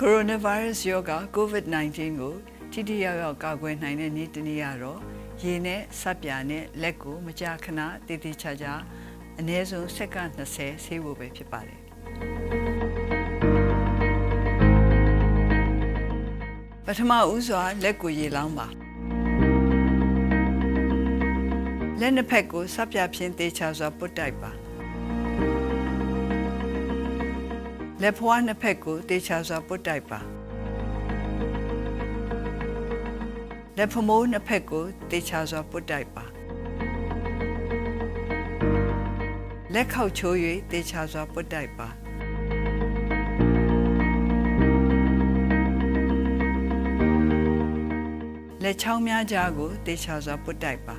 ကိုရိုနာဗိုင်းရပ်စ်ရောဂါ COVID-19 ကိုထိထိရောက်ရောက်ကာကွယ်နိုင်တဲ့နည်းတစ်နည်းကတော့ရေနဲ့ဆပ်ပြာနဲ့လက်ကိုမကြာခဏတည်တည်ချာချာအနည်းဆုံးစက္ကန့်20ဆေးဖို့ပဲဖြစ်ပါတယ် ထမဦးစွာလက်ကိုရေလောင်းပါလက်နှစ်ဖက်ကိုဆပ်ပြာဖြင့်တေချာစွာပုတ်တိုက်ပါလက်ဖွားနှစ်ဖက်ကိုတေချာစွာပုတ်တိုက်ပါလက်ဖမိုးနှစ်ဖက်ကိုတေချာစွာပုတ်တိုက်ပါလက်ခောက်ချိုး၍တေချာစွာပုတ်တိုက်ပါ လက်ချောင်းများကြားကိုတေချာစွာပုတ်တိုက်ပါ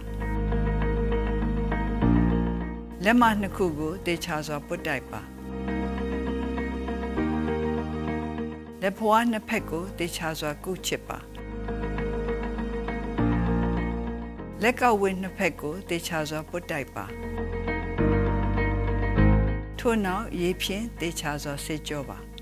လက်မနှစ်ခုကိုတေချာစွာပုတ်တိုက်ပါလက်ဖွားနှစ်ဖက်ကိုတေချာစွာကုချစ်ပါလက်ကောက်ဝင်းနှစ်ဖက်ကိုတေချာစွာပုတ်တိုက်ပါထို့နောက်ရေဖြင့်တေချာစွာဆေးကြောပါ